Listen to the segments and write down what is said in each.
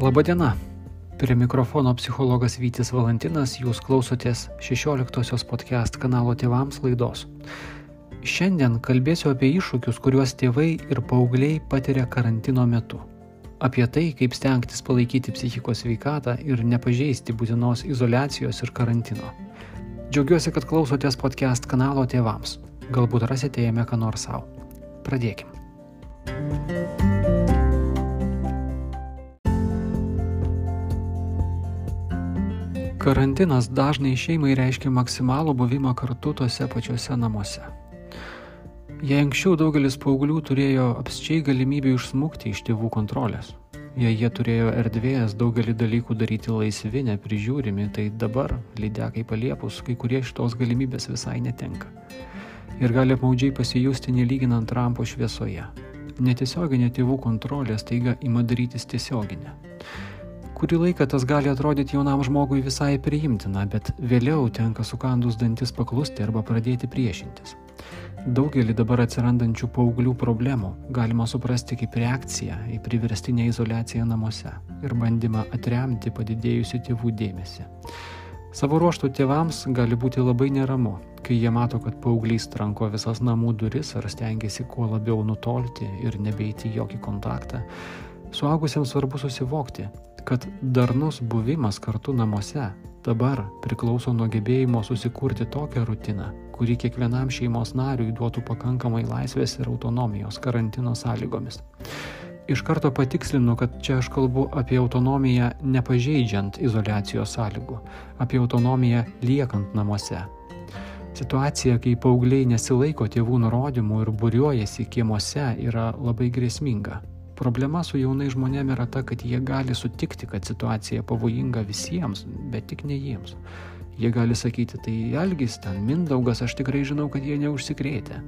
Labadiena. Prie mikrofono psichologas Vytis Valantinas, jūs klausotės 16-osios podcast kanalo tėvams laidos. Šiandien kalbėsiu apie iššūkius, kuriuos tėvai ir paaugliai patiria karantino metu. Apie tai, kaip stengtis palaikyti psichikos sveikatą ir nepažeisti būtinos izolacijos ir karantino. Džiaugiuosi, kad klausotės podcast kanalo tėvams. Galbūt rasite jame ką nors savo. Pradėkim. Karantinas dažnai šeimai reiškia maksimalų buvimą kartu tose pačiuose namuose. Jei anksčiau daugelis paauglių turėjo apsčiai galimybę išsmukti iš tėvų kontrolės, jei jie turėjo erdvės daugelį dalykų daryti laisvi, neprižiūrimi, tai dabar, lydekai paliepus, kai kurie šitos galimybės visai netenka. Ir gali apmaudžiai pasijusti nelyginant rampo šviesoje. Netiesioginė tėvų kontrolė staiga ima darytis tiesioginė. Kurį laiką tas gali atrodyti jaunam žmogui visai priimtina, bet vėliau tenka sukandus dantis paklusti arba pradėti priešintis. Daugelį dabar atsirandančių paauglių problemų galima suprasti kaip reakciją į priverstinę izolaciją namuose ir bandymą atremti padidėjusi tėvų dėmesį. Savo ruoštų tėvams gali būti labai neramu, kai jie mato, kad paauglys tranko visas namų duris ar stengiasi kuo labiau nutolti ir nebeiti jokį kontaktą. Suaugusiems svarbu susivokti, kad darnus buvimas kartu namuose dabar priklauso nuo gebėjimo susikurti tokią rutiną, kuri kiekvienam šeimos nariui duotų pakankamai laisvės ir autonomijos karantino sąlygomis. Iš karto patikslinu, kad čia aš kalbu apie autonomiją nepažeidžiant izolacijos sąlygų, apie autonomiją liekant namuose. Situacija, kai paaugliai nesilaiko tėvų nurodymų ir būriuojasi kiemuose, yra labai grėsminga. Problema su jaunai žmonėmis yra ta, kad jie gali sutikti, kad situacija pavojinga visiems, bet tik ne jiems. Jie gali sakyti, tai Algis, ten Mindaugas, aš tikrai žinau, kad jie neužsikrėtė.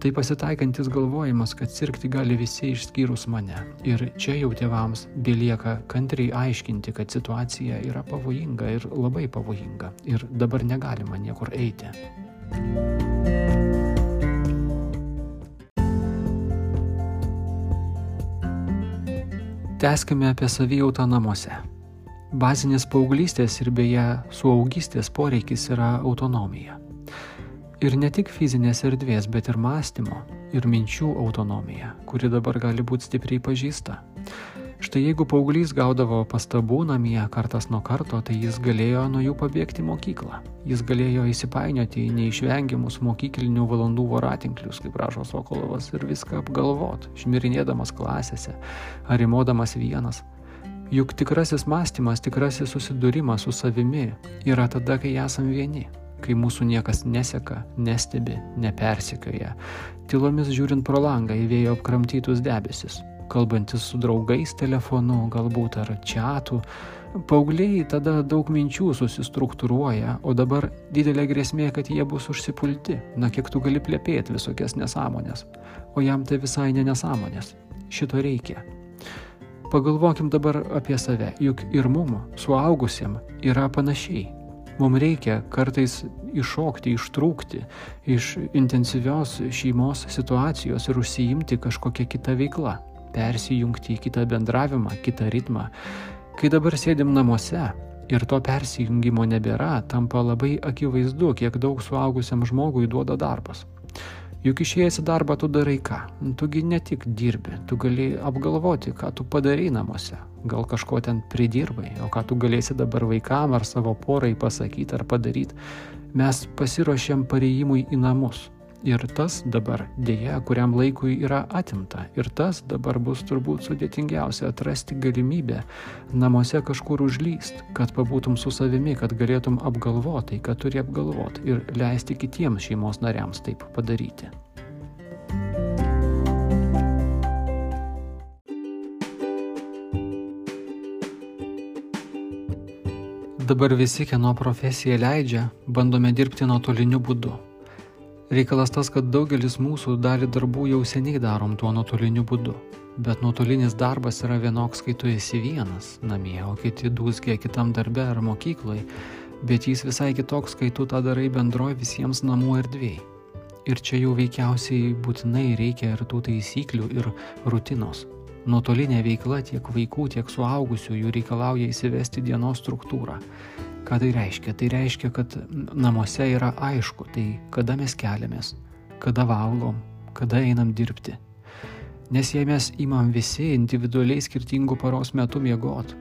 Tai pasitaikantis galvojimas, kad sirgti gali visi išskyrus mane. Ir čia jau tėvams belieka kantriai aiškinti, kad situacija yra pavojinga ir labai pavojinga. Ir dabar negalima niekur eiti. Teskime apie savijautą namuose. Bazinis paauglystės ir beje suaugystės poreikis yra autonomija. Ir ne tik fizinės erdvės, bet ir mąstymo ir minčių autonomija, kuri dabar gali būti stipriai pažįsta. Štai jeigu paauglys gaudavo pastabų namie kartas nuo karto, tai jis galėjo nuo jų pabėgti mokyklą. Jis galėjo įsipainioti į neišvengiamus mokyklinių valandų voratinklius, kaip rašo Sokolovas, ir viską apgalvot, šmirinėdamas klasėse, ar įmodamas vienas. Juk tikrasis mąstymas, tikrasis susidūrimas su savimi yra tada, kai esam vieni, kai mūsų niekas neseka, nestebi, nepersikioja, tylomis žiūrint pro langą į vėjo apkramtytus debesis kalbantis su draugais telefonu, galbūt ar čiatu. Paugliai tada daug minčių susistruktūruoja, o dabar didelė grėsmė, kad jie bus užsipulti. Na, kiek tu gali plėpėti visokias nesąmonės. O jam tai visai ne nesąmonės. Šito reikia. Pagalvokim dabar apie save, juk ir mum, suaugusiem, yra panašiai. Mums reikia kartais iššokti, ištrūkti iš intensyvios šeimos situacijos ir užsiimti kažkokią kitą veiklą persijungti į kitą bendravimą, kitą ritmą. Kai dabar sėdim namuose ir to persijungimo nebėra, tampa labai akivaizdu, kiek daug suaugusiam žmogui duoda darbas. Juk išėjęs į darbą tu darai ką? Tugi ne tik dirbi, tu gali apgalvoti, ką tu padarai namuose. Gal kažko ten pridirbai, o ką tu galėsi dabar vaikam ar savo porai pasakyti ar padaryti. Mes pasiruošėm pareimui į namus Ir tas dabar dėja kuriam laikui yra atimta. Ir tas dabar bus turbūt sudėtingiausia atrasti galimybę namuose kažkur užlyst, kad pabūtum su savimi, kad galėtum apgalvotai, kad turi apgalvoti ir leisti kitiems šeimos nariams taip padaryti. Dabar visi, kieno profesija leidžia, bandome dirbti nuotoliniu būdu Reikalas tas, kad daugelis mūsų dalį darbų jau seniai darom tuo nuotoliniu būdu. Bet nuotolinis darbas yra vienoks, kai tu esi vienas namie, o kiti dūzgia kitam darbe ar mokykloje, bet jis visai kitoks, kai tu tą darai bendroji visiems namų erdvėjai. Ir čia jau veikiausiai būtinai reikia ir tų taisyklių ir rutinos. nuotolinė veikla tiek vaikų, tiek suaugusiųjų reikalauja įsivesti dienos struktūrą. Ką tai reiškia? Tai reiškia, kad namuose yra aišku, tai kada mes keliamės, kada valgom, kada einam dirbti. Nes jei mes įmam visi individualiai skirtingų paros metų miegot,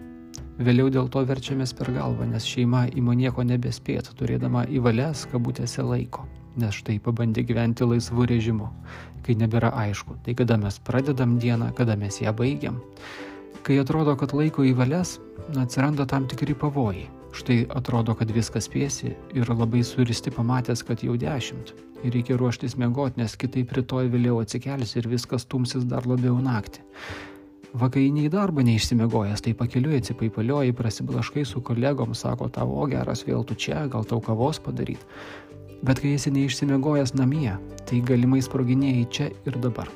vėliau dėl to verčiamės per galvą, nes šeima įma nieko nebespėt, turėdama įvalės kabutėse laiko nes štai pabandė gyventi laisvu režimu, kai nebėra aišku, tai kada mes pradedam dieną, kada mes ją baigiam. Kai atrodo, kad laiko įvalės, atsiranda tam tikri pavojai. Štai atrodo, kad viskas spėsi ir labai suristi pamatęs, kad jau dešimt. Ir reikia ruoštis mėgoti, nes kitaip rytoj vėliau atsikelsi ir viskas tumsis dar labiau naktį. Vakainiai darbą neišsimegojęs, tai pakeliui atsipaipalioji, prasiblaškai su kolegom, sako tavo, geras vėl tu čia, gal tau kavos padaryti. Bet kai esi neišsimiegojęs namie, tai galimai sproginėjai čia ir dabar.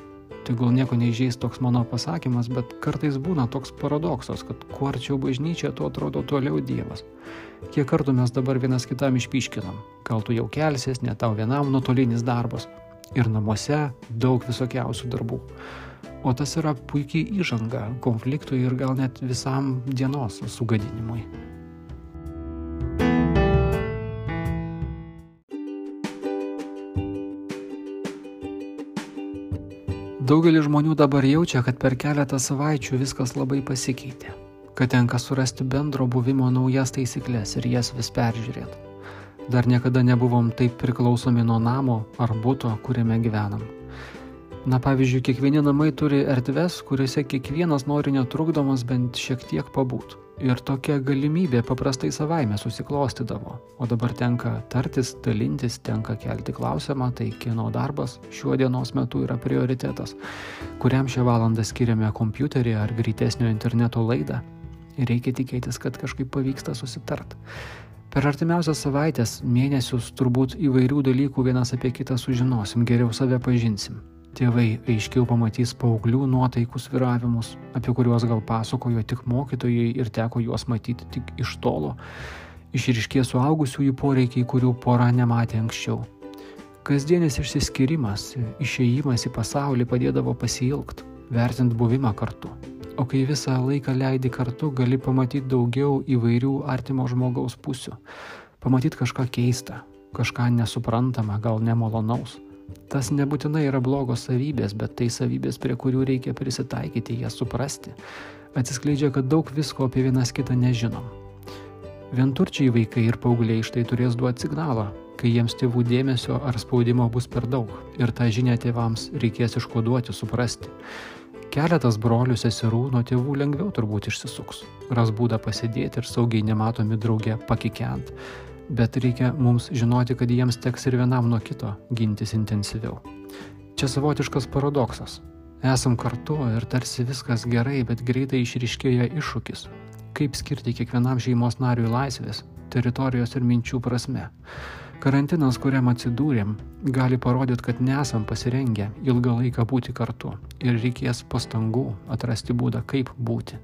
Gal nieko neižeis toks mano pasakymas, bet kartais būna toks paradoksas, kad kuo arčiau bažnyčia, tuo atrodo toliau Dievas. Kiek kartų mes dabar vienas kitam išpiškinam, gal tu jau kelsies, ne tau vienam nuotolinis darbas. Ir namuose daug visokiausių darbų. O tas yra puikiai įžanga konfliktui ir gal net visam dienos sugadinimui. Daugelis žmonių dabar jaučia, kad per keletą savaičių viskas labai pasikeitė, kad tenka surasti bendro buvimo naujas taisyklės ir jas vis peržiūrėti. Dar niekada nebuvom taip priklausomi nuo namo ar būto, kuriame gyvenam. Na pavyzdžiui, kiekvieni namai turi erdves, kuriuose kiekvienas nori netrukdomas bent šiek tiek pabūti. Ir tokia galimybė paprastai savaime susiklostydavo. O dabar tenka tartis, dalintis, tenka kelti klausimą, tai kieno darbas šiuo dienos metu yra prioritetas, kuriam šią valandą skiriame kompiuterį ar greitesnio interneto laidą. Ir reikia tikėtis, kad kažkaip pavyksta susitart. Per artimiausias savaitės, mėnesius turbūt įvairių dalykų vienas apie kitą sužinosim, geriau save pažinsim. Tėvai aiškiau pamatys paauglių nuotaikų sviravimus, apie kuriuos gal pasakojo tik mokytojai ir teko juos matyti tik iš tolo. Išriškė suaugusiųjų poreikiai, kurių pora nematė anksčiau. Kasdienis išsiskirimas, išėjimas į pasaulį padėdavo pasilgti, vertint buvimą kartu. O kai visą laiką leidi kartu, gali pamatyti daugiau įvairių artimo žmogaus pusių. Pamatyti kažką keistą, kažką nesuprantamą, gal nemalonaus. Tas nebūtinai yra blogos savybės, bet tai savybės, prie kurių reikia prisitaikyti, jas suprasti. Atsiskleidžia, kad daug visko apie vienas kitą nežinom. Vienturčiai vaikai ir paaugliai štai turės duoti signalą, kai jiems tėvų dėmesio ar spaudimo bus per daug ir tą žinią tėvams reikės iškoduoti, suprasti. Keletas brolių seserų nuo tėvų lengviau turbūt išsisuks, ras būdą pasidėti ir saugiai nematomi drauge pakikent, bet reikia mums žinoti, kad jiems teks ir vienam nuo kito gintis intensyviau. Čia savotiškas paradoksas. Esam kartu ir tarsi viskas gerai, bet greitai išriškėja iššūkis. Kaip skirti kiekvienam šeimos nariui laisvės, teritorijos ir minčių prasme. Karantinas, kuriam atsidūrėm, gali parodyti, kad nesam pasirengę ilgą laiką būti kartu ir reikės pastangų atrasti būdą, kaip būti.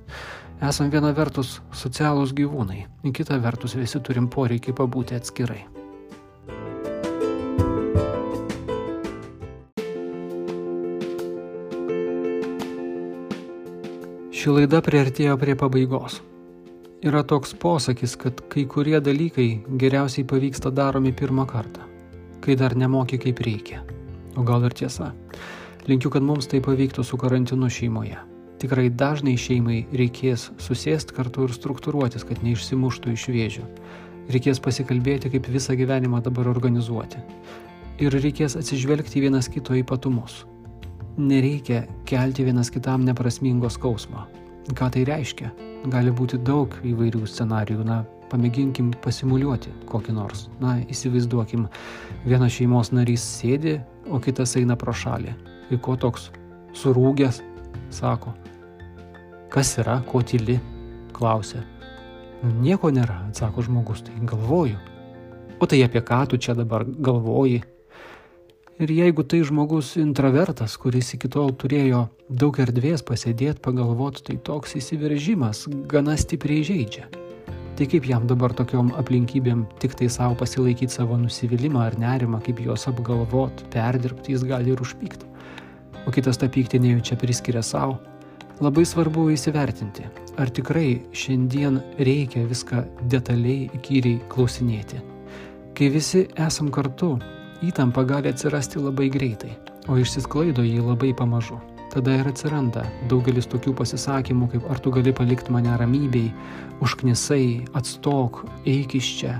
Esam viena vertus socialūs gyvūnai, kita vertus visi turim poreikį pabūti atskirai. Ši laida priartėjo prie pabaigos. Yra toks posakis, kad kai kurie dalykai geriausiai pavyksta daromi pirmą kartą, kai dar nemoki kaip reikia. O gal ir tiesa. Linkiu, kad mums tai pavyktų su karantinu šeimoje. Tikrai dažnai šeimai reikės susėsti kartu ir struktūruotis, kad neišsimuštų iš vėžių. Reikės pasikalbėti, kaip visą gyvenimą dabar organizuoti. Ir reikės atsižvelgti vienas kito ypatumus. Nereikia kelti vienas kitam neprasmingo skausmo. Ką tai reiškia? Gali būti daug įvairių scenarijų. Na, pamėginkim pasimuliuoti kokį nors. Na, įsivaizduokim, vienas šeimos narys sėdi, o kitas eina pro šalį. Ir ko toks surūgęs, sako, Kas yra, ko tyli? klausia. Nieko nėra, atsako žmogus, tai galvoju. O tai apie ką tu čia dabar galvoji? Ir jeigu tai žmogus introvertas, kuris iki tol turėjo daug erdvės pasėdėti, pagalvoti, tai toks įsiveržimas gana stipriai žaidžia. Tai kaip jam dabar tokiom aplinkybėm tik tai savo pasilaikyti savo nusivylimą ar nerimą, kaip juos apgalvot, perdirbti, jis gali ir užpykti. O kitas tą pyktį nejučia priskiria savo Labai svarbu įsivertinti, ar tikrai šiandien reikia viską detaliai įkyriai klausinėti. Kai visi esam kartu, įtampa gali atsirasti labai greitai, o išsisklaido jį labai pamažu. Tada ir atsiranda daugelis tokių pasisakymų, kaip ar tu gali palikti mane ramybei, užknisai, atstok, eik iš čia.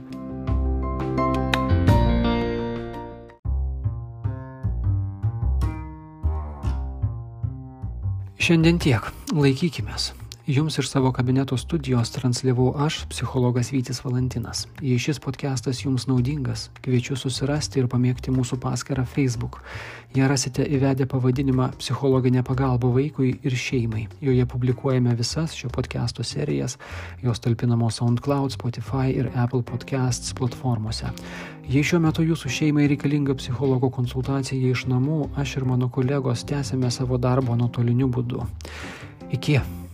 Šiandien tiek, laikykimės. Jums iš savo kabineto studijos transliavau aš, psichologas Vytis Valantinas. Jei šis podcastas jums naudingas, kviečiu susirasti ir pamėgti mūsų paskirtą Facebook. Ją rasite įvedę pavadinimą Psichologinė pagalba vaikui ir šeimai. Joje publikuojame visas šio podcast'o serijas, jos talpinamos SoundCloud, Spotify ir Apple Podcasts platformose. Jei šiuo metu jūsų šeimai reikalinga psichologo konsultacija iš namų, aš ir mano kolegos tęsėme savo darbą nuotoliniu būdu. Iki.